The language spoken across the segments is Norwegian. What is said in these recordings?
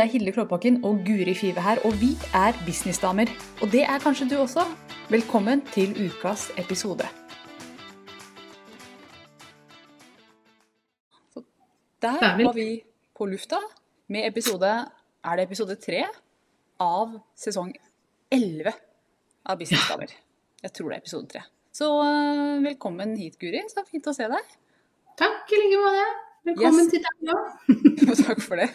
Det er Hilde Klåbakken og Guri Five her, og vi er businessdamer. Og det er kanskje du også. Velkommen til ukas episode. Så der var vi på lufta med episode Er det episode tre av sesong 11 av Businessdamer? Jeg tror det er episode tre. Så øh, velkommen hit, Guri. Så fint å se deg. Takk i like måte. Velkommen Yes. til deg òg. Jo, takk for det.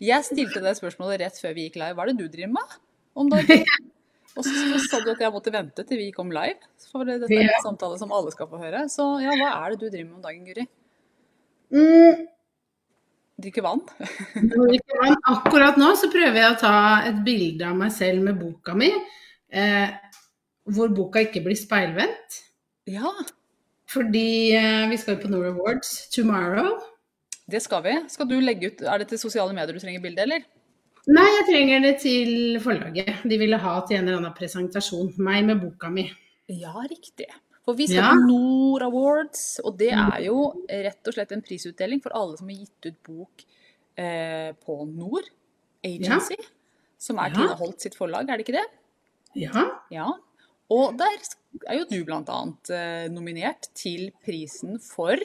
Jeg stilte deg spørsmålet rett før vi gikk live. Hva er det du driver med om dagen? Og så sa du at jeg måtte vente til vi kom live. For dette er en samtale som alle skal få høre. Så ja, hva er det du driver med om dagen, Guri? Mm, Drikker vann? Drikker vann akkurat nå så prøver jeg å ta et bilde av meg selv med boka mi, eh, hvor boka ikke blir speilvendt. Ja, Fordi eh, vi skal jo på Nord Awards tomorrow. det skal vi. Skal du legge ut Er det til sosiale medier du trenger bilde, eller? Nei, jeg trenger det til forlaget. De ville ha til en eller annen presentasjon. Meg med boka mi. Ja, riktig. For vi skal Ja. på Nord Awards, og det er jo rett og slett en prisutdeling for alle som har gitt ut bok eh, på Nord Agency, som er Ja. Tina Holt sitt forlag, er det ikke det? Ja. Ja. Og der er jo du bl.a. Eh, nominert til prisen for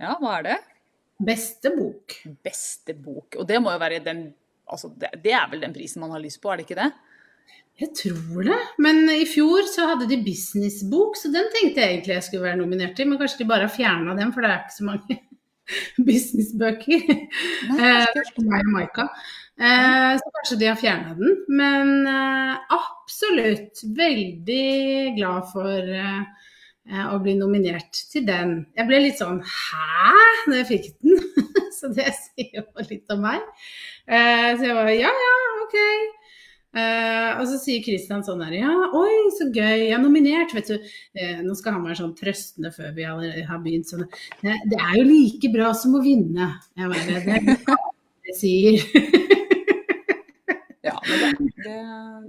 Ja, hva er det? Beste bok. Beste bok. Og det må jo være den Altså, det, det er vel den prisen man har lyst på, er det ikke det? Jeg tror det. Men i fjor så hadde de businessbok, så den tenkte jeg egentlig jeg skulle være nominert til. Men kanskje de bare har fjerna den, for det er ikke så mange businessbøker. Nei, Eh, meg og Maika. Eh, så kanskje de har fjerna den. Men eh, absolutt veldig glad for eh, å bli nominert til den. Jeg ble litt sånn hæ når jeg fikk den? så det sier jo litt om meg. Så jeg var ja ja, ok. Og så sier Kristian sånn her Ja, oi, så gøy. Jeg er nominert, vet du. Nå skal han være sånn trøstende før vi har begynt. Sånn, det, er jo like bra som å vinne. Jeg bare, det det sier. Det,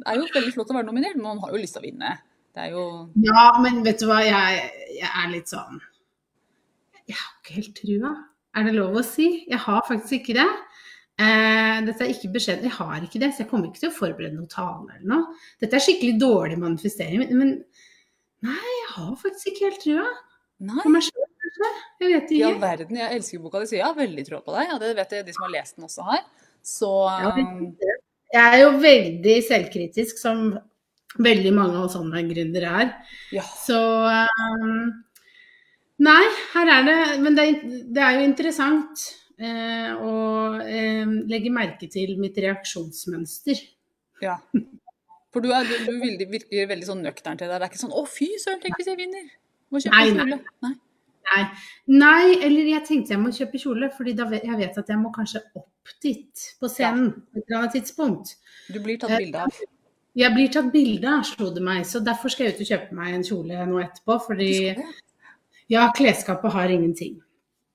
er jo veldig flott å være nominert, men man har jo lyst til å vinne. Det jo ja, men vet du hva, jeg, jeg er litt sånn Jeg har ikke helt trua. Er det lov å si? Jeg har faktisk ikke det. Eh, dette er ikke beskjeden. Jeg har ikke det, så jeg kommer ikke til å forberede noen tale eller noe. Dette er skikkelig dårlig manifestering, men, men nei, jeg har faktisk ikke helt trua. Nei, For meg selv, kanskje. Jeg vet ikke. Ja, verden. Jeg elsker boka di, så jeg har veldig trua på deg. Og det vet jeg de som har lest den også har. Så Ja, det- um, Jeg er jo veldig selvkritisk, som veldig mange av sånne gründere er. ja. Så um, Nei, her er det Men det det er jo interessant eh, å eh, legge merke til mitt reaksjonsmønster. ja. For du, er, du, du virker veldig sånn nøktern til deg. Det er ikke sånn 'Å, fy søren, tenk hvis jeg vinner'. Må kjøpe Nei, nei. kjole. Nei. Nei, nei, eller jeg tenkte jeg må kjøpe kjole, fordi da vet, jeg vet at jeg må kanskje opp dit på scenen på et eller annet tidspunkt. Du blir tatt bilde av. Jeg blir tatt bilde av, slo det meg, så derfor skal jeg ut og kjøpe meg en kjole nå etterpå. Fordi det? ja, klesskapet har ingenting.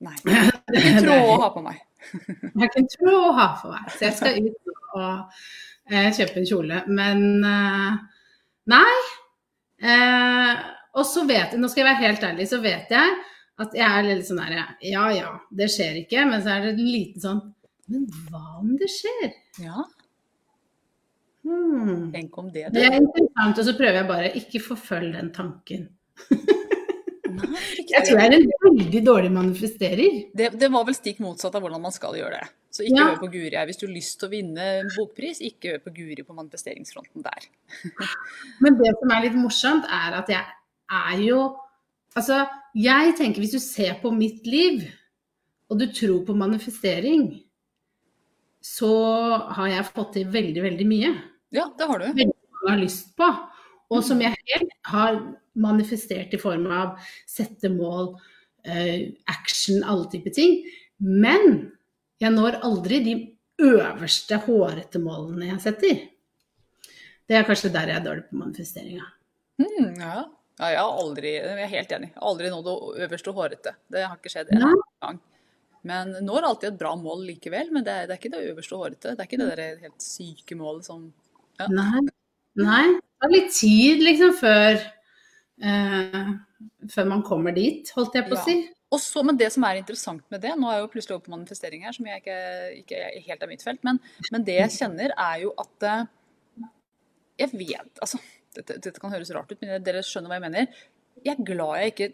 Nei. Det er ikke tråd å ha på meg. Jeg er ikke en tråd å ha på meg, så jeg skal ut og eh, kjøpe en kjole. Men eh, nei. Eh, og så vet jeg, nå skal jeg være helt ærlig, så vet jeg at jeg er litt sånn her Ja ja, det skjer ikke. Men så er det en liten sånn Men hva om det skjer? Ja, Hmm. tenk om det, Det Det er interessant, og så prøver jeg bare ikke forfølge den tanken. Nei, Jeg tror jeg er en veldig dårlig manifesterer. Det, det var vel stikk motsatt av hvordan man skal gjøre det. Så ikke Ja. hør på Guri her hvis du har lyst til å vinne en bokpris. Ikke hør på Guri på manifesteringsfronten der. Men det som er litt morsomt, er at jeg er jo Altså, jeg tenker hvis du ser på mitt liv, og du tror på manifestering, så har jeg fått til veldig, veldig mye. Ja, det har du. Veldig mange har lyst på. Og som jeg helt har manifestert i form av sette mål, eh, action, alle typer ting. Men jeg når aldri de øverste hårete målene jeg setter. Det er kanskje der jeg er dårlig på manifesteringa. Mm, ja. ja, jeg har aldri Jeg er helt enig. Aldri nådd det øverste hårete. Det har ikke skjedd en Nei. gang. Men når alltid et bra mål likevel. Men det er, det er ikke det øverste hårete. Det er ikke det der helt syke målet som Ja. Nei. Nei. Det tar litt tid liksom før eh, Før man kommer dit, holdt jeg på å Ja. si. og så, men det som er interessant med det, nå er jeg jo plutselig over på manifestering her, som jeg ikke, ikke helt er mitt felt, men, men, det jeg kjenner er jo at eh, Jeg vet Altså, dette, dette, kan høres rart ut, men dere skjønner hva jeg mener. Jeg er glad jeg ikke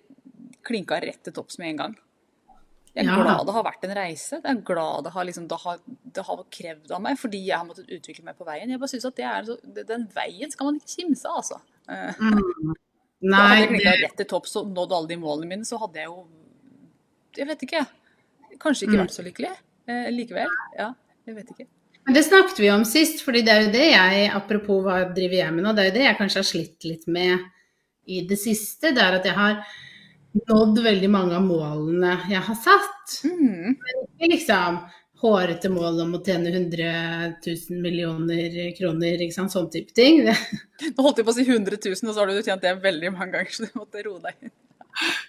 klinka rett til topps med en gang. Jeg er ja. glad det har vært en reise. Jeg er glad det har, liksom, det, har, det har, krevd av meg fordi jeg har måttet utvikle meg på veien. Jeg bare synes at så, Den veien skal man ikke kimse av, altså. Mm. Nei, da hadde jeg klikka rett til topps og nådd alle de målene mine, så hadde jeg jo Jeg vet ikke. Kanskje ikke mm. vært så lykkelig eh, likevel. Ja, jeg vet ikke. Men Det snakket vi om sist, fordi det er jo det jeg, apropos hva driver jeg med nå, det er jo det jeg kanskje har slitt litt med i det siste. Det er at jeg har nådd veldig mange av målene jeg har satt. Mm. Men liksom hårete mål om å tjene 100 000 millioner kroner, ikke sant? sånn type ting. Nå holdt jeg på å si 100 000, og så har du tjent det veldig mange ganger, så du måtte roe deg inn.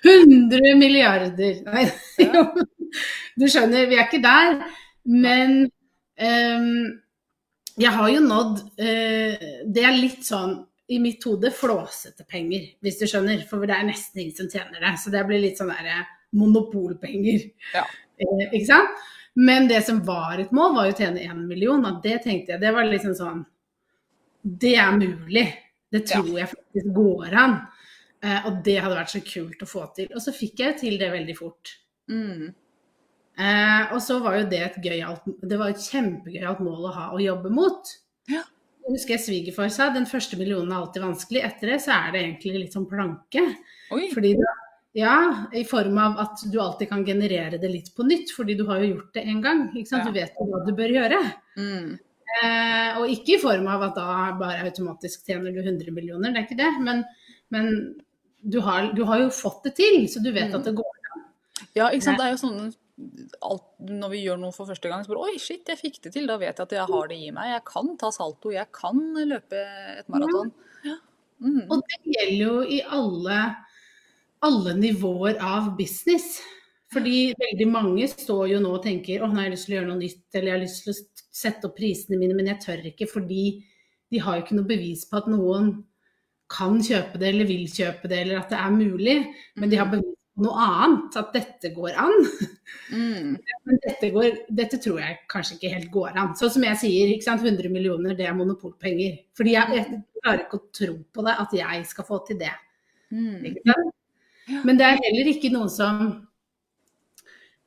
100 milliarder. Nei, ja. du skjønner, vi er ikke der. Men um, jeg har jo nådd uh, Det er litt sånn i mitt hode flåsete penger, hvis du skjønner. For det er nesten ingen som tjener det. Så det blir litt sånn der eh, monopolpenger. Ja. Eh, ikke sant? Men det som var et mål, var jo å tjene én million. Og det tenkte jeg, det var liksom sånn Det er mulig. Det tror ja. jeg faktisk går an. Eh, og det hadde vært så kult å få til. Og så fikk jeg til det veldig fort. Mm. Eh, og så var jo det et gøyalt Det var et kjempegøyalt mål å ha å jobbe mot. Ja. Husker jeg svigerfar sa den første millionen er alltid vanskelig. Etter det så er det egentlig litt sånn planke. Oi. Fordi da ja, i form av at du alltid kan generere det litt på nytt, fordi du har jo gjort det en gang. Ja. Du vet hva du bør gjøre. Mm. Eh, og ikke i form av at da bare automatisk tjener du 100 millioner, det er ikke det. Men, men du, har, du, har, jo fått det til, så du vet mm. at det går an. Ja, ikke sant. Det er jo sånn alt, når vi gjør noe for første gang, så bare Oi, shit, jeg fikk det til. Da vet jeg at jeg har det i meg. Jeg kan ta salto, jeg kan løpe et maraton. Ja. Mm. Og det gjelder jo i alle alle nivåer av business. Fordi veldig mange står jo nå og tenker å, nå har jeg lyst til å gjøre noe nytt, eller jeg har lyst til å sette opp prisene mine, men jeg tør ikke fordi de har jo ikke noe bevis på at noen kan kjøpe det eller vil kjøpe det, eller at det er mulig. Men de har mm. bevis noe annet, at dette går an. Mm. Men dette, går, dette, tror jeg kanskje ikke helt går an. Sånn som jeg sier, ikke sant? 100 millioner, det er monopolpenger. Fordi jeg, jeg klarer ikke å tro på det, at jeg skal få til det. Mm. Men det er heller ikke noen som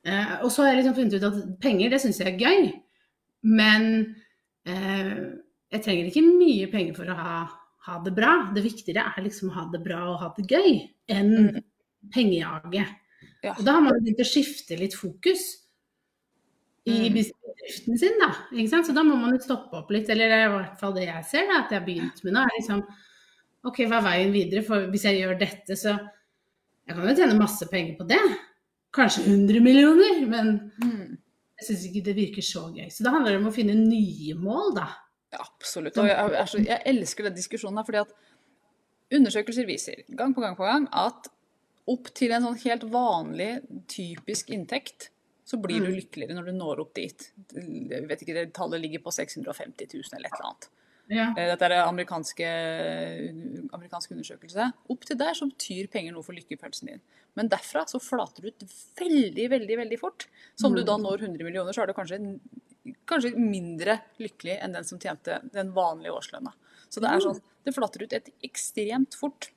eh, Og så har jeg liksom funnet ut at penger, det syns jeg er gøy. Men eh, jeg trenger ikke mye penger for å ha, ha, det bra. Det viktigere er liksom å ha det bra og ha det gøy enn mm. Pengejaget. Ja. Og da har man begynt å skifte litt fokus i mm. bedriften sin, da. Ikke sant? Så da må man jo stoppe opp litt. Eller det er i hvert fall det jeg ser, da, at jeg har begynt med nå. er liksom OK, hva er veien videre? For hvis jeg gjør dette, så jeg kan jo tjene masse penger på det. Kanskje 100 millioner, men mm. jeg syns ikke det virker så gøy. Så det handler om å finne nye mål, da. Ja, absolutt. Og jeg, jeg, jeg elsker den diskusjonen, fordi at undersøkelser viser gang på gang på gang at opp til en sånn helt vanlig, typisk inntekt, så blir du mm. lykkeligere når du når opp dit. Jeg vet ikke, det Tallet ligger på 650 000 eller et eller annet. Ja. Eh, dette er amerikanske, amerikansk undersøkelse. Opp til der så betyr penger noe for lykkefølelsen din. Men derfra så flater du ut veldig, veldig veldig fort. Så om du da mm. når 100 millioner, så er du kanskje, kanskje mindre lykkelig enn den som tjente den vanlige årslønna. Så det er sånn, det flater ut et ekstremt fort.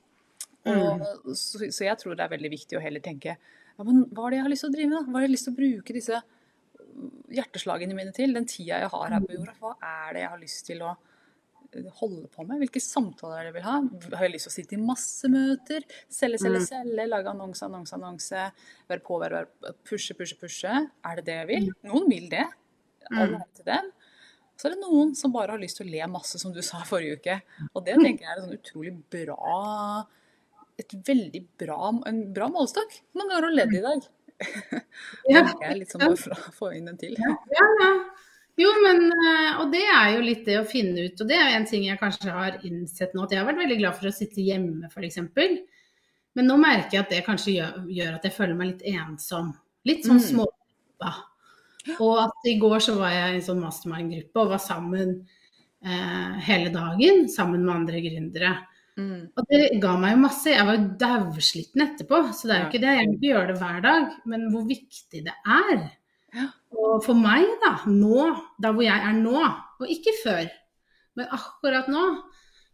Og, mm. så, så, jeg tror det er veldig viktig å heller tenke ja, men hva er det jeg har lyst til å drive med? Hva har jeg lyst til å bruke disse hjerteslagene mine til? Den tida jeg har her på jorda, hva er det jeg har lyst til å holde på med? Hvilke samtaler jeg vil ha? Har jeg lyst til å sitte i masse møter? Selge, selge, mm. selge? Lage annonse, annonse, annonse? Være på, være, være, pushe, pushe, pushe? Er det det jeg vil? Mm. Noen vil det. Til det. Så er det noen som bare har lyst til å le masse, som du sa forrige uke. Og det tenker jeg er en sånn utrolig bra Et veldig bra, en bra målestokk. Hvor mange har du ledd i dag? Ja. Det er litt sånn bare å få inn en til. Ja, ja. Jo, men eh, Og det er jo litt det å finne ut, og det er jo en ting jeg kanskje har innsett nå, at jeg har vært veldig glad for å sitte hjemme, f.eks. Men nå merker jeg at det kanskje gjør, gjør, at jeg føler meg litt ensom. Litt sånn små, smågruppa. Og at i går så var jeg i en sånn mastermind-gruppe og var sammen eh, hele dagen sammen med andre gründere. Mm. Og det ga meg jo masse. Jeg var jo dausliten etterpå, så det er jo Ja. ikke det. Jeg vil ikke gjøre det hver dag, men hvor viktig det er. Ja. Og for meg, da, nå, da hvor jeg er nå, og ikke før, men akkurat nå,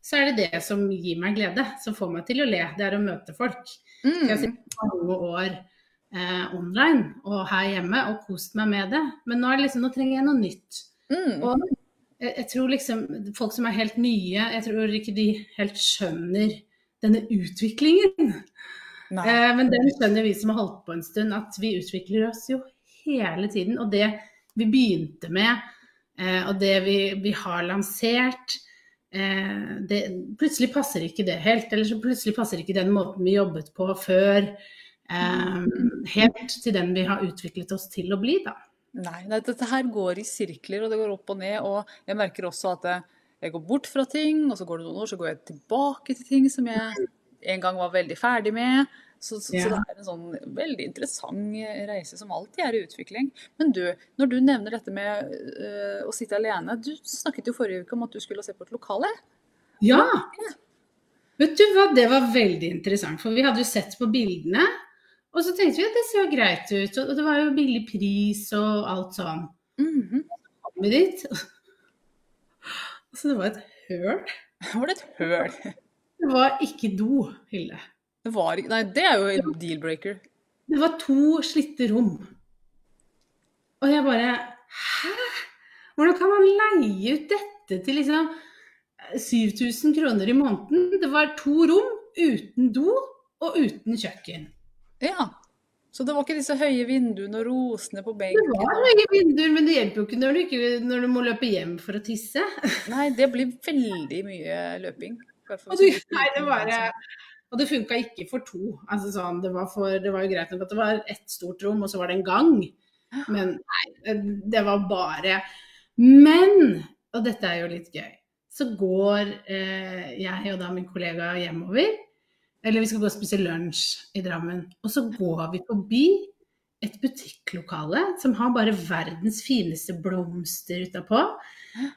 så er det det som gir meg glede, som får meg til å le. Det er å møte folk. Jeg har Mm. sittet mange år eh, online og her hjemme og kost meg med det, men nå, er det liksom, nå trenger jeg noe nytt. Mm. Og jeg, tror liksom folk som er helt nye, jeg tror ikke de helt skjønner denne utviklingen. Eh, men den skjønner vi som har holdt på en stund, at vi utvikler oss jo hele tiden. Og det vi begynte med, eh, og det vi, vi har lansert, eh, det, plutselig passer ikke det helt. Eller så plutselig passer ikke den måten vi jobbet på før, eh, helt til den vi har utviklet oss til å bli, da. Nei, nei, dette her går i sirkler, og det går opp og ned. Og jeg merker også at jeg går bort fra ting, og så går det noen år, så går jeg tilbake til ting som jeg en gang var veldig ferdig med. Så, så, så det er en sånn veldig interessant reise som alltid er i utvikling. Men du, når du nevner dette med eh, å sitte alene, du snakket jo forrige uke om at du skulle se på et lokale. Ja! Vet du hva, det var veldig interessant, for vi hadde jo sett på bildene. Og så tenkte vi at det ser jo greit ut, og det var jo billig pris og alt sånn. Så Kom vi dit. Altså, det var et høl. Var det et høl? Det var ikke do, Hilde. Det var ikke Nei, det er jo en deal-breaker. Det var to slitte rom. Og jeg bare Hæ? Hvordan kan man leie ut dette til liksom 7000 kroner i måneden? Det var to rom uten do og uten kjøkken. Ja. Så det var ikke disse høye vinduene og rosene på Det var høye vinduer, men det hjelper jo ikke når du, ikke når du må løpe hjem for å tisse. Nei, det blir veldig mye løping. Og, du, nei, det var, og det funka ikke for to. Altså, sånn, det, var for, det var jo greit nok at det var ett stort rom, og så var det en gang. Men nei, det var bare Men, og dette er jo litt gøy, så går eh, jeg og da min kollega hjemover. Eller vi skal gå og spise lunsj i Drammen. Og så går vi forbi et butikklokale som har bare verdens fineste blomster utapå.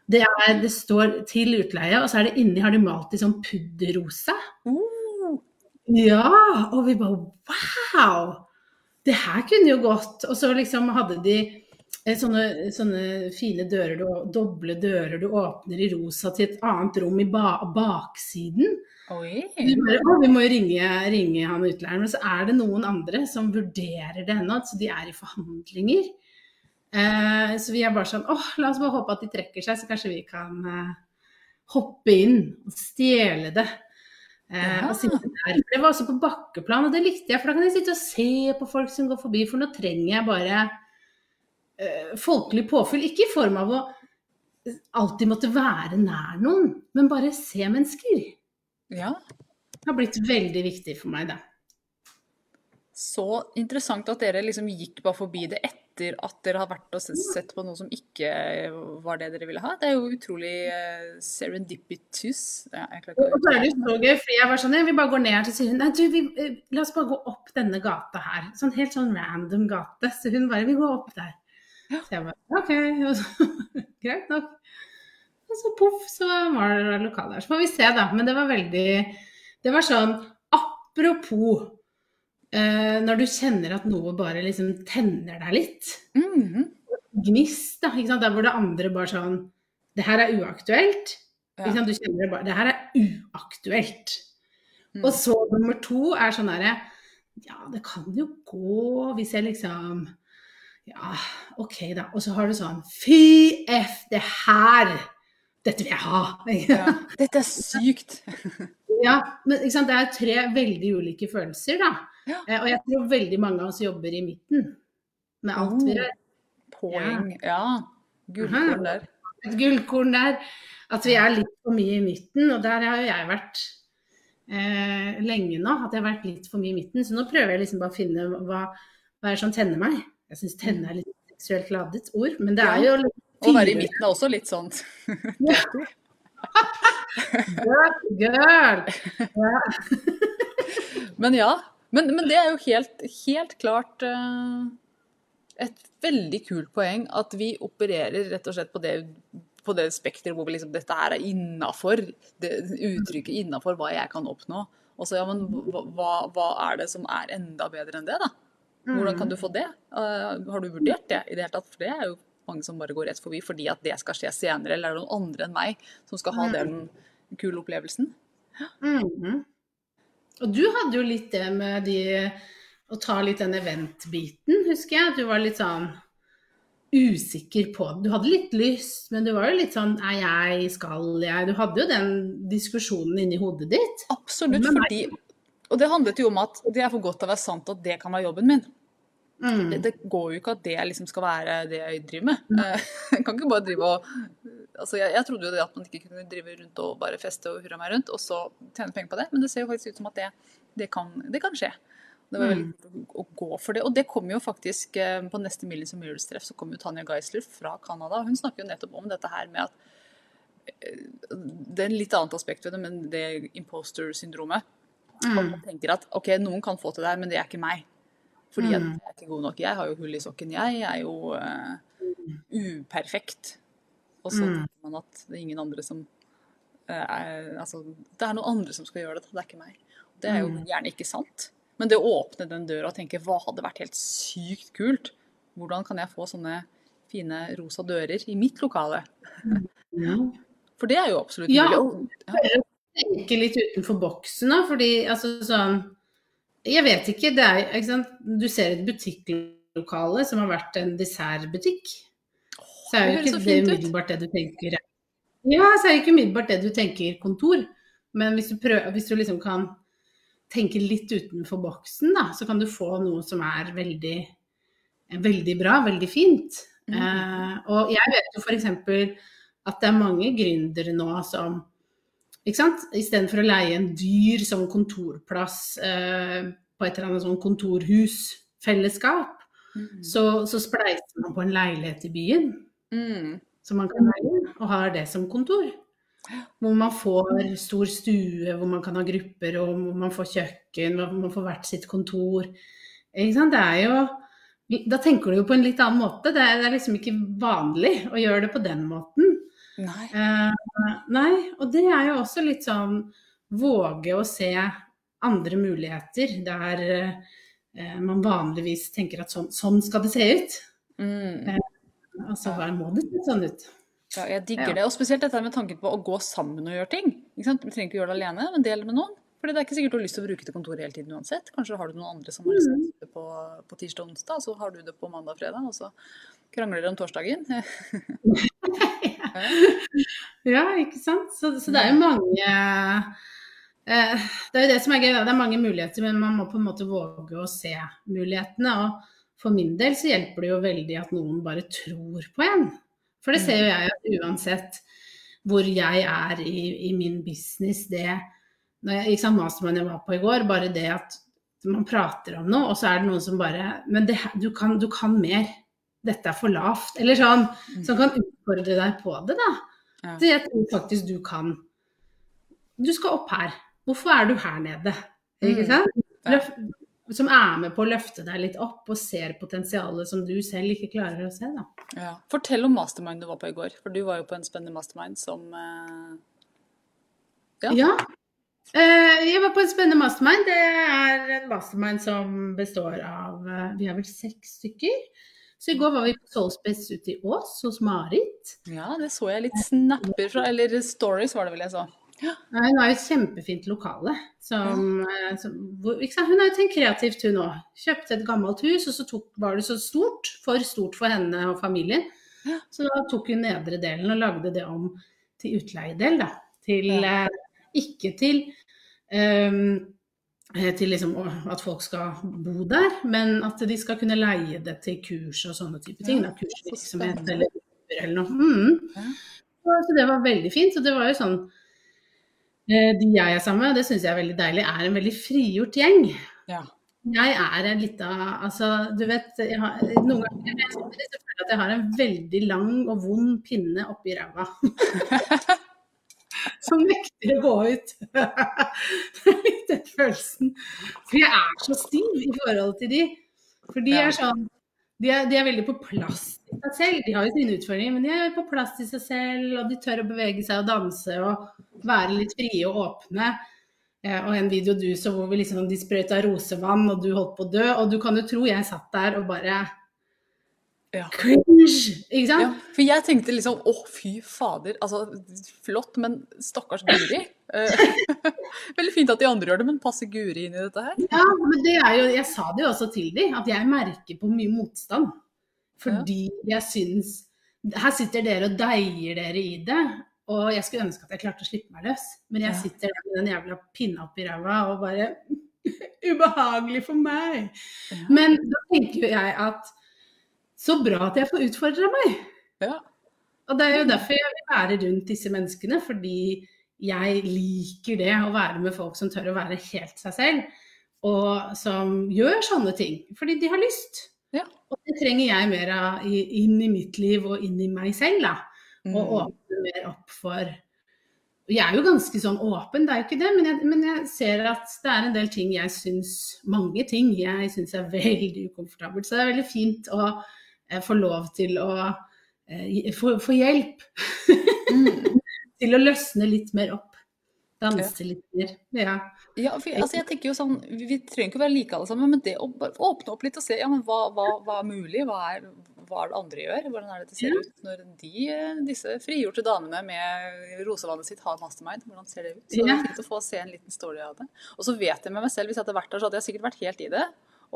Det, er, det står til utleie, og så er det inni har de malt i sånn pudderrosa. Oh, Ja, og vi bare wow! Det her kunne jo gått. Og så liksom hadde de sånne, sånne fine dører, du, doble dører du åpner i rosa til et annet rom i ba baksiden. oi. Vi, bare, å, vi må jo ringe, ringe han utleieren. Men så er det noen andre som vurderer det ennå, så de er i forhandlinger. Eh, så vi er bare sånn åh, la oss bare håpe at de trekker seg, så kanskje vi kan eh, hoppe inn og stjele det. Eh, Ja. Det var også på bakkeplan, og det likte jeg, for da kan jeg sitte og se på folk som går forbi, for nå trenger jeg bare eh, folkelig påfyll. Ikke i form av å alltid måtte være nær noen, men bare se mennesker Ja. har blitt veldig viktig for meg, da. Så interessant at dere liksom gikk bare forbi det etter at dere har vært og sett på noe som ikke var det dere ville ha. Det er jo utrolig eh, serendipitous. Ja, jeg Og så er det så gøy, for jeg var sånn, Jeg vil bare gå ned her til sier hun, nei du, vi, eh, la oss bare gå opp denne gata her. Sånn helt sånn random gate. Så hun bare, vi går opp der. Så jeg bare, ok, og så, greit nok. Og så poff, så var det lokal der. Så får vi se da, men det var veldig, det var sånn, apropos, eh, når du kjenner at noe bare liksom tenner deg litt, Mhm. gnist da, ikke sant, der hvor det andre bare sånn, det her er uaktuelt, Ja. ikke sant, du kjenner det bare, det her er uaktuelt. Mm. Og så nummer to er sånn derre Ja, det kan jo gå hvis jeg liksom Ja, OK, da. Og så har du sånn Fy F, det her! Dette vil jeg ha! Ja. Dette er sykt. Ja, men ikke sant? det er tre veldig ulike følelser, da. Ja. Eh, Og jeg tror veldig mange av oss jobber i midten med alt vi Oh. gjør. Poeng. Ja. Gullkorn der. Et gullkorn der. At vi er litt for mye i midten, og der har jo jeg vært eh, lenge nå. At jeg har vært litt for mye i midten. Så nå prøver jeg liksom bare å finne hva, hva er det som tenner meg. Jeg syns tenne er litt seksuelt ladet ord, men det er jo Å være i midten er også litt sånn Girl, girl. Ja. Men ja. Men, men det er jo helt, helt klart uh, et veldig kult poeng at vi opererer rett og slett på det på på det spekteret hvor vi liksom, dette her er innafor, uttrykket innafor hva jeg kan oppnå. Og så ja, men hva, hva, er det som er enda bedre enn det, da? Hvordan kan du få det? Uh, har du vurdert det i det hele tatt? For det er jo mange som bare går rett forbi fordi at det skal skje senere, eller er det noen andre enn meg som skal ha den kule opplevelsen? Mm. Og du hadde jo litt det med de å ta litt den event-biten, husker jeg. Du var litt sånn usikker på det. Du hadde litt lyst, men du var jo litt sånn Er jeg, skal jeg? Du hadde jo den diskusjonen inni hodet ditt. Absolutt, fordi Og det handlet jo om at det er for godt til å være sant at det kan være jobben min. Mm. Det, det, går jo ikke at det liksom skal være det jeg driver med. Mm. Jeg kan ikke bare drive og altså jeg, jeg, trodde jo det at man ikke kunne drive rundt og bare feste og hurra meg rundt, og så tjene penger på det, men det ser jo faktisk ut som at det, det, kan, det kan, skje. Det var veldig mm. å gå for det. Og det kommer jo faktisk eh, på neste Millions of Mirrors-treff, så kommer jo Tanja Geisler fra Canada. Hun snakker jo nettopp om dette her med at eh, Det er en litt annet aspekt ved det, men det imposter-syndromet. Mm. Man tenker at OK, noen kan få til det her, men det er ikke meg. Fordi mm. jeg er ikke god nok. Jeg har jo hull i sokken. Jeg er jo uh, uperfekt. Og så mm. tenker man at det er ingen andre som uh, er Altså, det er noen andre som skal gjøre det, det er ikke meg. Det er jo mm. gjerne ikke sant. Men det å åpne den døra og tenke hva hadde vært helt sykt kult? Hvordan kan jeg få sånne fine rosa dører i mitt lokale? Ja. For det er jo absolutt mulig. Ja. Tenke litt utenfor boksen, da. Fordi altså sånn jeg vet ikke. Det er, ikke sant? Du ser et butikklokale som har vært en dessertbutikk. Så er jo ikke det umiddelbart det du tenker Ja, så er det ikke umiddelbart det du tenker kontor. Men hvis du, prøver, hvis du liksom kan tenke litt utenfor boksen, da, så kan du få noe som er veldig, veldig bra, veldig fint. Mm. Eh, og jeg vet jo f.eks. at det er mange gründere nå som ikke sant? Istedenfor å leie en dyr sånn kontorplass eh, på et eller annet sånn kontorhusfellesskap, mm. så, så, spleiser man på en leilighet i byen mm. som man kan leie, og har det som kontor. Hvor man får stor stue, hvor man kan ha grupper, og hvor man får kjøkken, hvor man får hvert sitt kontor. Ikke sant? Det er jo da tenker du jo på en litt annen måte. Det er, det er liksom ikke vanlig å gjøre det på den måten. Nei. Eh, nei. Og det er jo også litt sånn våge å se andre muligheter der eh, man vanligvis tenker at sånn, sånn skal det se ut. Mm. Eh, altså hva må det se sånn ut? Ja, jeg digger ja. det. Og spesielt dette med tanken på å gå sammen og gjøre ting. Vi trenger ikke gjøre det alene, men del med noen. Fordi det er ikke sikkert du har lyst til å bruke det kontoret hele tiden uansett. Kanskje har du noen andre som har lyst til det på, på tirsdag og onsdag, så har du det på mandag og fredag, og så krangler dere om torsdagen. ja, ikke sant. Så, så, det er jo mange eh, Det er jo det som er gøy, det er mange muligheter, men man må på en måte våge å se mulighetene. Og for min del så hjelper det jo veldig at noen bare tror på en. For det ser jo jeg at uansett hvor jeg er i, i min business, det når jeg, sant, Mastermind jeg var på i går, bare det at man prater om noe, og så er det noen som bare Men det, du, kan, du, kan, mer. Dette er for lavt. Eller sånn. Mm. Som kan utfordre deg på det, da. Ja. Det jeg tror faktisk du kan. Du skal opp her. Hvorfor er du her nede? Ikke mm. sant? Løf, som er med på å løfte deg litt opp og ser potensialet som du selv ikke klarer å se. Da. Ja. Fortell om mastermind du var på i går, for du var jo på en spennende mastermind som eh... ja. ja. Eh, jeg var på en spennende mastermind. Det er en mastermind som består av eh, Vi er vel seks stykker. Så i går var vi på Soulspace ute i Ås hos Marit. Ja, det så jeg litt snapper fra, eller stories var det vel jeg så. Ja. Hun har jo et kjempefint lokale. Som, ja. Eh, som, hvor, hun har jo tenkt kreativt, hun òg. Kjøpte et gammelt hus, og så tok, var det så stort. For stort for henne og familien. Ja. Så da tok hun nedre delen og lagde det om til utleiedel, da. Til ja. Ikke til um, til liksom at folk skal bo der, men at de skal kunne leie det til kurs og sånne type ting. Ja, kursvirksomhet eller, eller noe. Mm. Ja. Så det var veldig fint. Og det var jo sånn eh, De jeg er sammen med, det syns jeg er veldig deilig, er en veldig frigjort gjeng. Ja. Jeg er en lita Altså, du vet jeg har, Noen ganger jeg føler jeg at jeg har en veldig lang og vond pinne oppi ræva. som nekter å gå ut. det er litt den følelsen. For jeg er så stiv i forhold til de. For de er sånn de er, de er veldig på plass i seg selv. De har jo sine utfordringer, men de er på plass i seg selv, og de tør å bevege seg og danse og være litt frie og åpne. Eh, og en video du så hvor vi liksom, de sprøyta rosevann, og du holdt på å dø. Og du kan jo tro jeg satt der og bare Ja. Cringe! Ikke sant? Ja, for jeg tenkte liksom å fy fader, altså flott, men stakkars Guri. Eh, Veldig fint at de andre gjør det, men passer Guri inn i dette her? Ja, men det er jo, jeg sa det jo også til dem, at jeg merker på mye motstand. Fordi jeg syns Her sitter dere og deier dere i det. Og jeg skulle ønske at jeg klarte å slippe meg løs. Men jeg Ja. sitter der med den jævla pinna oppi ræva og bare Ubehagelig for meg. Ja. Men da tenker jo jeg at så bra at jeg får utfordra meg. Ja. Og det er jo derfor jeg vil være rundt disse menneskene, fordi jeg liker det å være med folk som tør å være helt seg selv, og som gjør sånne ting fordi de har lyst. Ja. Og det trenger jeg mer av inn i mitt liv og inn i meg selv, da. Og Mm. åpne mer opp for Jeg er jo ganske sånn åpen, det er jo ikke det, men jeg, men jeg ser at det er en del ting jeg syns Mange ting jeg syns er veldig ukomfortabelt. Så det er veldig fint å eh, få lov til å eh, få, hjelp Mm. til å løsne litt mer opp. Danse litt mer. Ja. Ja, for, altså jeg tenker jo sånn, Vi vi trenger ikke å være like alle sammen, men det å åpne opp litt og se ja, men hva, hva, hva er mulig, hva er, hva er det andre gjør, hvordan er det det ser Ja. ut når de, disse frigjorte damene med rosevannet sitt har mastermind, hvordan ser det ut? Så det er fint å få se en liten story av det. Og så vet jeg med meg selv, hvis jeg hadde vært der, så hadde jeg sikkert vært helt i det.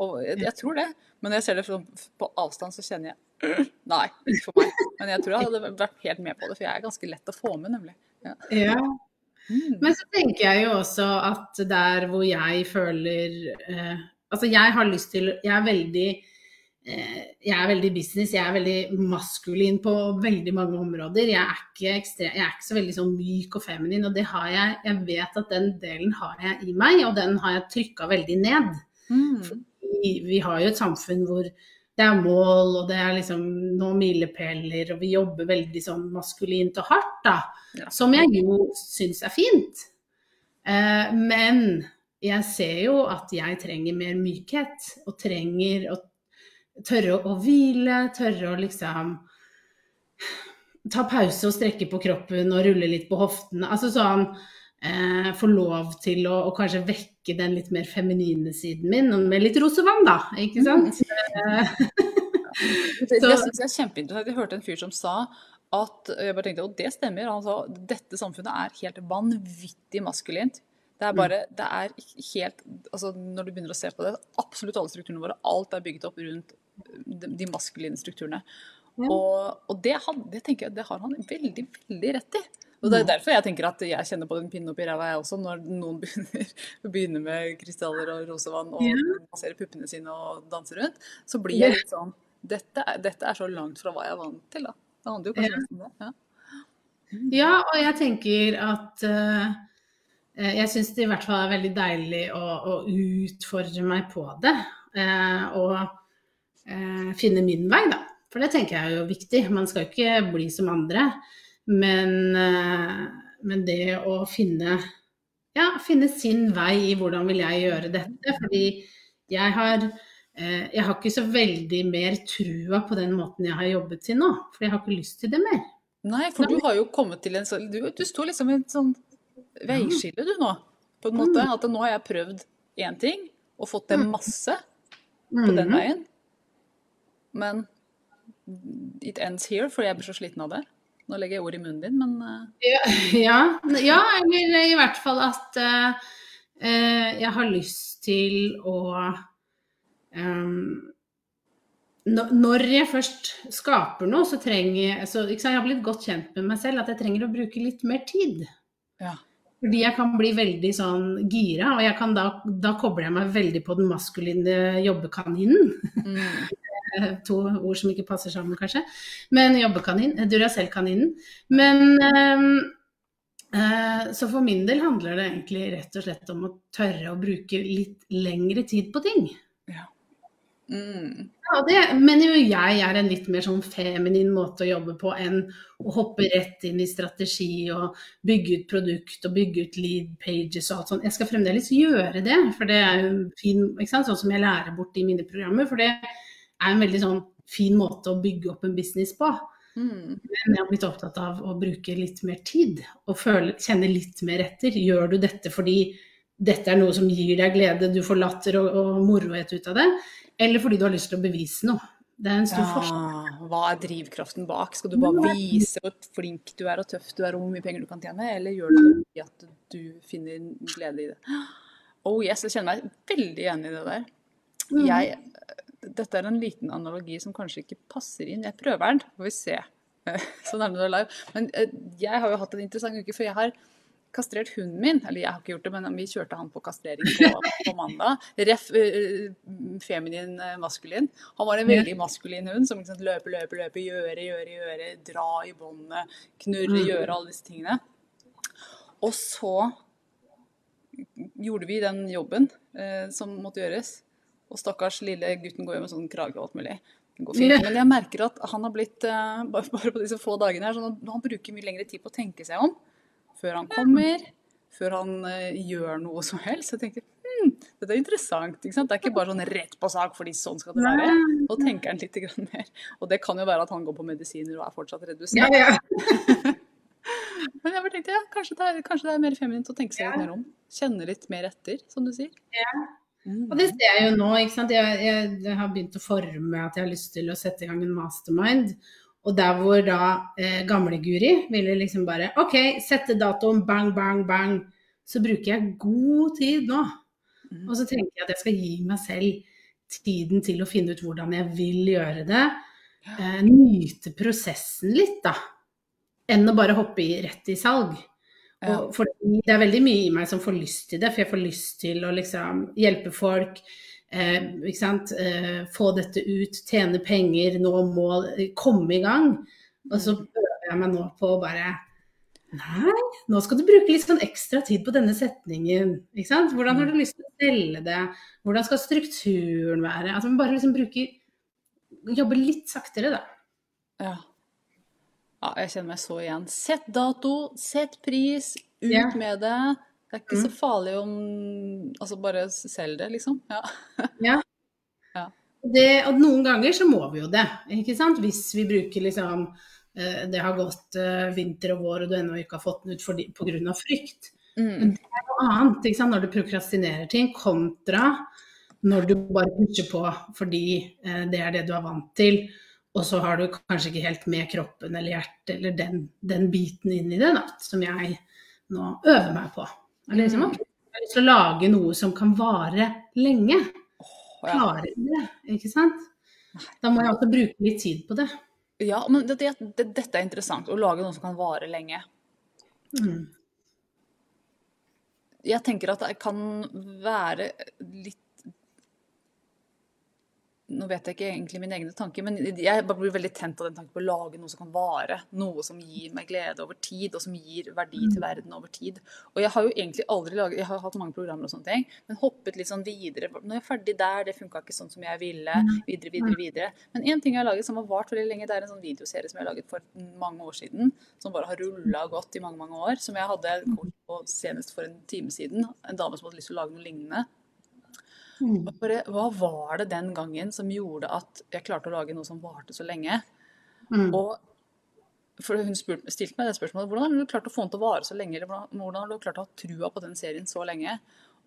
Og jeg, tror det, men når jeg ser det på avstand, så kjenner jeg «Øh, Nei, ikke for meg. Men jeg tror jeg hadde vært helt med på det, for jeg er ganske lett å få med, nemlig. Ja. ja. Mm. Men så tenker jeg jo også at der hvor jeg føler eh, Altså jeg har lyst til Jeg er veldig eh, jeg er veldig business, jeg er veldig maskulin på veldig mange områder. Jeg er ikke, ekstre, jeg er ikke så veldig sånn myk og feminin, og det har jeg Jeg vet at den delen har jeg i meg, og den har jeg trykka veldig ned. Mm. Vi, vi har jo et samfunn hvor det er mål, og det er liksom noen milepæler, og vi jobber veldig sånn maskulint og hardt, da. Ja. Som jeg jo syns er fint. Eh, men jeg ser jo at jeg trenger mer mykhet, og trenger å tørre å, å hvile, tørre å liksom ta pause og strekke på kroppen og rulle litt på hoftene. Altså sånn eh, Få lov til å, å kanskje vekke den litt mer feminine siden min, med litt rosevann, da. Ikke sant? Eh, Det, synes jeg er kjempeinteressant. Jeg hørte en fyr som sa at jeg bare tenkte, og det stemmer, han sa dette samfunnet er helt vanvittig maskulint. Det er bare, det er helt, altså Når du begynner å se på det, absolutt alle strukturene våre, alt er bygget opp rundt de, de maskuline strukturene. Ja. Og, og det, han, det tenker jeg, det har han veldig, veldig rett i. Og Det er derfor jeg tenker at jeg kjenner på den pinnen oppi ræva, jeg også, når noen begynner, begynner med krystaller og rosevann og Ja. masserer puppene sine og danser rundt. Så blir jeg litt sånn dette er, dette er så langt fra hva jeg er vant til, da. Det handler jo kanskje Ja. om det. Ja. Ja, og jeg tenker at eh, Jeg syns det i hvert fall er veldig deilig å, å utfordre meg på det. Uh, og uh, finne min vei, da. For det tenker jeg er jo viktig. Man skal jo ikke bli som andre. Men, eh, men det å finne ja, finne sin vei i hvordan vil jeg gjøre dette. Fordi jeg har eh, jeg har ikke så veldig mer trua på den måten jeg har jobbet til nå. For jeg har ikke lyst til det mer. Nei, for du har jo kommet til en sånn Du, du står liksom i et sånn veiskille, du nå. På en måte. At nå har jeg prøvd én ting og fått til masse på den Mhm. veien. Men it ends here, fordi jeg blir så sliten av det. Nå legger jeg ord i munnen din, men eh, Ja, ja, ja, eller i hvert fall at eh, jeg har lyst til å um, når- jeg først skaper noe, så trenger jeg så, ikke sant, Jeg har blitt godt kjent med meg selv at jeg trenger å bruke litt mer tid. ja. Fordi jeg kan bli veldig sånn gira, og da, da kobler jeg meg veldig på den maskuline jobbekaninen. Mm. Eh, To ord som ikke passer sammen, kanskje. Men jobbekanin, eh, Duracell-kaninen. Men ehm, eh, Så for min del handler det egentlig rett og slett om å tørre å bruke litt lengre tid på ting. ja. Mm. Ja, det mener jo jeg er en litt mer sånn feminin måte å jobbe på enn å hoppe rett inn i strategi og bygge ut produkt og bygge ut lead pages og alt sånt. Jeg skal fremdeles gjøre det, for det er jo fin, ikke sant? sånn som jeg lærer bort i mine programmer. For det er en veldig sånn fin måte å bygge opp en business på. Mm. Men jeg har blitt opptatt av å bruke litt mer tid og føle, kjenne litt mer etter. Gjør du dette fordi dette er noe som gir deg glede, du får latter og, og morohet ut av det, eller fordi du har lyst til å bevise noe? Det er en stor forskjell. Hva er drivkraften bak? Skal du bare vise hvor flink du er og tøff du er og hvor mye penger du kan tjene, eller gjør du det fordi at du finner glede i det? Oh yes, jeg kjenner meg veldig enig i det der. Mm. Jeg, dette er en liten analogi som kanskje ikke passer inn. Jeg prøver den, får vi se. så nærmer det live. Men eh, jeg har jo hatt en interessant uke, for jeg har kastrert hunden min. Eller jeg har ikke gjort det, men vi kjørte han på kastrering på, på mandag. Ref eh, feminin eh, maskulin. Han var en veldig maskulin hund som liksom løpe, løpe, løpe, gjøre, gjøre, gjøre, dra i båndet, knurre, Mm. gjøre alle disse tingene. Og så gjorde vi den jobben eh, som måtte gjøres. Og stakkars lille gutten går jo med sånn krage og alt mulig. Det går fint. Men jeg merker at han har blitt, eh, bare på disse få dagene her, sånn at han bruker mye lengre tid på å tenke seg om. Før han kommer, før han eh, gjør noe som helst. Så jeg tenkte hm, dette er interessant. Det er ikke bare sånn rett på sak fordi sånn skal det være. Nå tenker han litt grann mer. Og det kan jo være at han går på medisiner og er fortsatt redusert. Ja, ja. Men jeg bare tenkte, ja, kanskje det, er, kanskje det er mer feminint å tenke seg litt mer om. Kjenne litt mer etter, som du sier. Mm. Og det ser jeg jo nå. ikke sant? Jeg, jeg, jeg har begynt å forme at jeg har lyst til å sette i gang en mastermind. Og der hvor da eh, gamle-Guri ville liksom bare OK, sette datoen, bang, bang, bang. Så bruker jeg god tid nå. Mm. Og så tenker jeg at jeg skal gi meg selv tiden til å finne ut hvordan jeg vil gjøre det. Eh, nyte prosessen litt, da. Enn å bare hoppe i, rett i salg. Fordi det er veldig mye i meg som får lyst til det, for jeg får lyst til å liksom hjelpe folk. Eh? Eh, få dette ut, tjene penger, nå må komme i gang. Og så prøver jeg meg nå på å bare Nei, nå skal du bruke litt sånn ekstra tid på denne setningen. Hvordan har du lyst til å selge det? Hvordan skal strukturen være? Altså bare liksom bruker Jobbe litt saktere, da. Ja. Ja, jeg kjenner meg så igjen. Sett dato, sett pris, ut Ja. med det. Det er ikke så Mm. farlig om Altså, bare selg det, liksom. Ja. Ja. Ja. Det, og noen ganger så må vi jo det, ikke sant. Hvis vi bruker liksom eh, Det har gått eh, vinter og vår, og du ennå ikke har fått den ut fordi- på grunn av frykt. Mm. Noe annet, ikke sant. Når du prokrastinerer ting, kontra når du bare pusher på fordi eh, det er det du er vant til. Og så har du kanskje ikke helt med kroppen eller hjertet eller den, den biten inn i det, da, som jeg nå øver meg på. Eller liksom, okay, jeg har lyst til å lage noe som kan vare lenge. Klare Klarer det, ikke sant? Da må jeg også bruke litt tid på det. ja, men det, det, det, dette er interessant. Å lage noe som kan vare lenge. Mm. Jeg tenker at det kan være litt Nå vet jeg ikke egentlig mine egne tanker, men jeg blir veldig tent av den tanken på å lage noe som kan vare. Noe som gir meg glede over tid, og som gir verdi til verden over tid. Og jeg har jo egentlig aldri laget Jeg har hatt mange programmer og sånne ting, men hoppet litt sånn videre. Når jeg er ferdig der, det funka ikke sånn som jeg ville. Videre, videre, videre. Men én ting jeg har laget som har vart veldig lenge, det er en sånn videoserie som jeg har laget for mange år siden. Som bare har rulla godt i mange, mange år. Som jeg hadde kort på senest for en time siden. En dame som hadde lyst til å lage noe lignende. Mm. Bare, hva var det den gangen som gjorde at jeg klarte å lage noe som varte så lenge? Mm. Og for Hun spurt, stilte meg det spørsmålet hvordan har du klart å få den til å vare så lenge? Eller hvordan, hvordan har du klart å ha trua på den serien så lenge?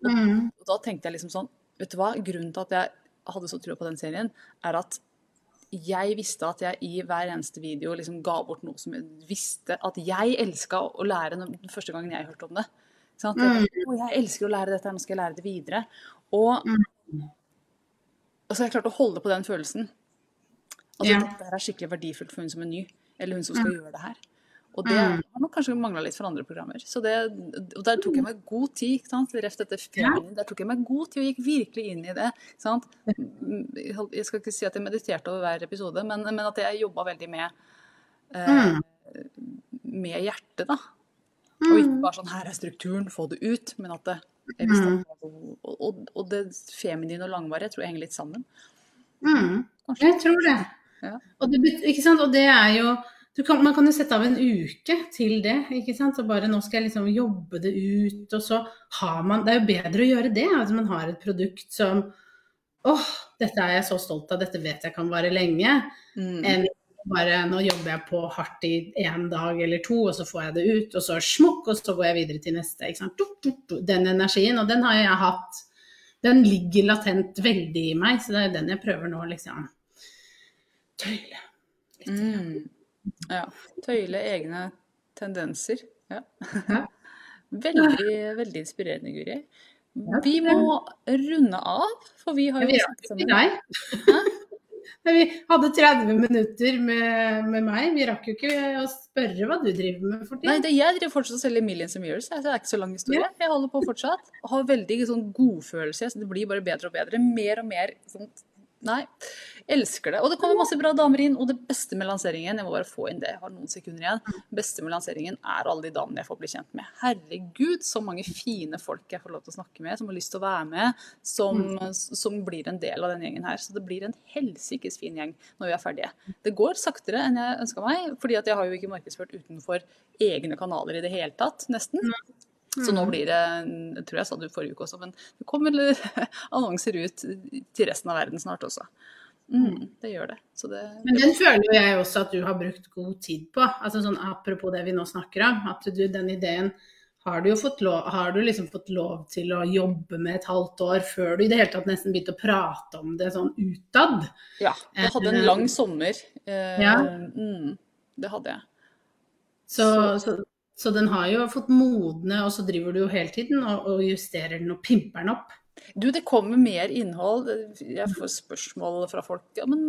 Og, Mm. og da tenkte jeg liksom sånn Vet du hva? Grunnen til at jeg hadde så trua på den serien, er at jeg visste at jeg i hver eneste video liksom ga bort noe som jeg visste at jeg elska å lære den første gangen jeg hørte om det. Sånn at, Mm. Jeg elsker å lære dette, nå skal jeg lære det videre. Og, og så har jeg klart å holde på den følelsen. Altså, Ja. dette er skikkelig verdifullt for hun som er ny, eller hun som skal gjøre det her. Og det Mm. har nok kanskje mangla litt for andre programmer. Så det, og der tok jeg meg god tid. ikke sant? Reft dette feminin, Der tok jeg meg god tid og gikk virkelig inn i det. ikke sant? Mm, Jeg skal ikke si at jeg mediterte over hver episode, men, men at jeg jobba veldig med, eh, Mm. med hjertet, da. Og ikke Mm. bare sånn 'her er strukturen, få det ut', men at det Mm. at og, og, det feminine og langvarige tror jeg henger litt sammen. Mm. Jeg tror det. Ja. Og det, og det er jo du kan, Man kan jo sette av en uke til det. ikke sant? Så bare nå skal jeg liksom jobbe det ut. Og så har man Det er jo bedre å gjøre det. Altså man har et produkt som åh, dette er jeg så stolt av, dette vet jeg kan vare lenge. Mm. Enn bare nå jobber jeg på hardt i én dag eller to, og så får jeg det ut, og så smukk, og så går jeg videre til neste. Den energien, og den har jeg hatt. Den ligger latent veldig i meg, så det er den jeg prøver nå, liksom. Tøyle. litt. Mm. Ja. Tøyle egne tendenser. Ja. Veldig, veldig inspirerende, Guri. Vi må runde av, for vi har jo snakket sammen. deg. Men vi hadde 30 minutter med, med meg. Vi rakk jo ikke å spørre hva du driver med for Nei, det, jeg driver fortsatt og selger Millions of Years. Det er ikke så lang historie. Jeg holder på fortsatt. Har veldig sånn godfølelse, så det blir bare bedre og bedre. Mer og mer sånn Nei. Elsker det. Og det kommer masse bra damer inn. Og det beste med lanseringen Jeg må bare få inn det, jeg har noen sekunder igjen. Beste med lanseringen er alle de damene jeg får bli kjent med. Herregud, så mange fine folk jeg får lov til å snakke med, som har lyst til å være med, som, som blir en del av den gjengen her. Så det blir en helsikes fin gjeng når vi er ferdige. Det går saktere enn jeg ønska meg, fordi at jeg har jo ikke markedsført utenfor egne kanaler i det hele tatt, nesten. Så nå blir det, jeg tror jeg sa det forrige uke også, men det kommer annonser ut til resten av verden snart også. Mm, det gjør det. Så det Men den føler jo jeg også at du har brukt god tid på. Altså sånn Apropos det vi nå snakker om. At du, den ideen har du jo fått lov, har du liksom fått lov til å jobbe med et halvt år før du i det hele tatt nesten begynte å prate om det sånn utad. Ja. Jeg hadde en lang sommer. Eh, Ja. mm, det hadde jeg. Så, så, så den har jo fått modne, og så driver du jo hele tiden og, og justerer den og pimper den opp. Du, det kommer mer innhold. Jeg får spørsmål fra folk. Ja, men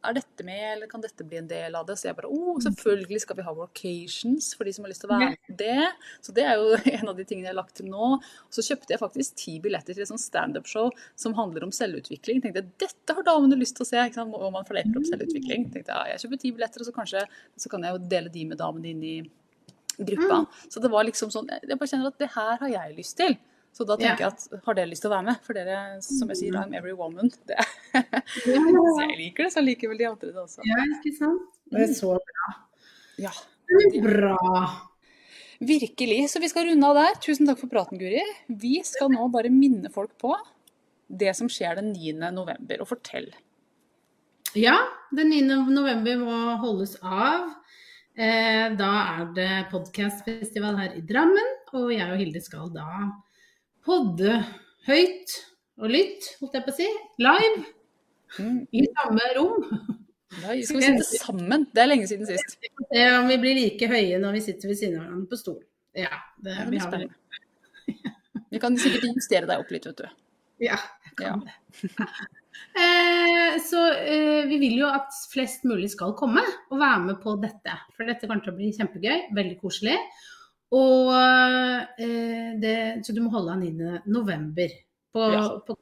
er dette med, eller kan dette bli en del av det? Så jeg bare Å, selvfølgelig skal vi ha workations for de som har lyst til å være med det. Så det er jo en av de tingene jeg har lagt til nå. Og så kjøpte jeg faktisk ti billetter til et sånt standup-show som handler om selvutvikling. Tenkte jeg, dette har damene lyst til å se, ikke sant? og man forleter opp selvutvikling. Tenkte jeg, ja, jeg kjøper ti billetter, og så kanskje så kan jeg jo dele de med damene inn i gruppa. Så det var liksom sånn, jeg bare kjenner at det her har jeg lyst til. Så da tenker jeg at har dere lyst til å være med? For dere, som jeg sier, I'm every woman. Det, så jeg liker det, så liker vel de andre det også. Ja, ikke sant? Det er så bra. Ja, Det er Bra. virkelig. Så vi skal runde av der. Tusen takk for praten, Guri. Vi skal nå bare minne folk på det som skjer den 9. november, og fortell. Ja, den 9. november må holdes av. Eh, da er det podkastfestival her i Drammen, og jeg og Hilde skal da podde høyt og lytt, holdt jeg på å si, live Mm. i samme rom. Da skal vi sitte sammen. Det er lenge siden sist. Se om vi blir like høye når vi sitter ved siden av hverandre på stol. Ja, det, Det blir spennende. Vi kan sikkert justere deg opp litt, vet du. Ja, jeg Ja. kan det. Eh, så eh, vi vil jo at flest mulig skal komme og være med på dette. For dette kommer til å bli kjempegøy, veldig koselig. Og eh, det, så du må holde han inne november på, Ja. på,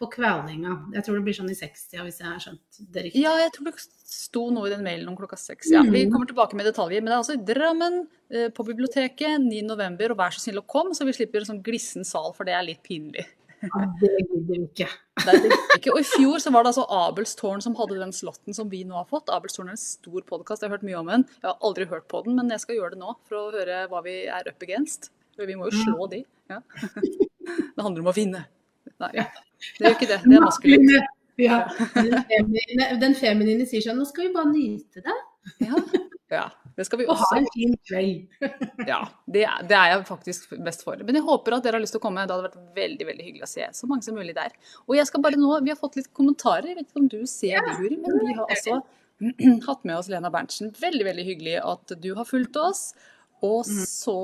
på Kvælinga. Jeg tror det blir sånn i 60 hvis jeg har skjønt det riktig. Ja, jeg tror det sto noe i den mailen om klokka seks. Ja, vi kommer tilbake med detaljer. Men det er altså i Drammen, eh, på biblioteket, 9.11. Og vær så snill å komme, så vi slipper en sånn glissen sal, for det er litt pinlig. Ja, det gidder vi ikke. Det det ikke. Og i fjor så var det altså Abelstårn som hadde den slotten som vi nå har fått. Abelstårn er en stor podkast, jeg har hørt mye om den. Jeg har aldri hørt på den, men jeg skal gjøre det nå for å høre hva vi er up against. For vi må jo slå de. Ja. Det handler om å vinne. Nei, det gjør ikke det. Det er maskulint. Ja. Den feminine sier sånn Nå skal vi bare nyte det Ja. ja. Det skal vi og ha også. en fin kveld. Ja, det, det er jeg faktisk best for. Men jeg håper at dere har lyst til å komme. Det hadde vært veldig veldig hyggelig å se så mange som mulig der. Og jeg skal bare nå, Vi har fått litt kommentarer. Jeg vet ikke om du ser det, Juri, men vi har også hatt med oss Lena Berntsen. Veldig veldig hyggelig at du har fulgt oss. Og så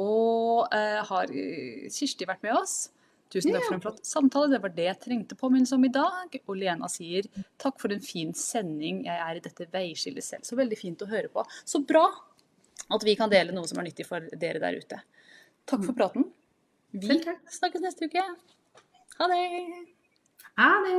eh, har eh, Kirsti vært med oss. Tusen takk for en flott samtale. Det var det jeg trengte påminnelse om i dag. Og Lena sier takk for en fin sending. Jeg er i dette veiskillet selv. Så veldig fint å høre på. Så bra at vi kan dele noe som er nyttig for dere der ute. Takk for praten. Vi snakkes neste uke. Ha det. Ha det.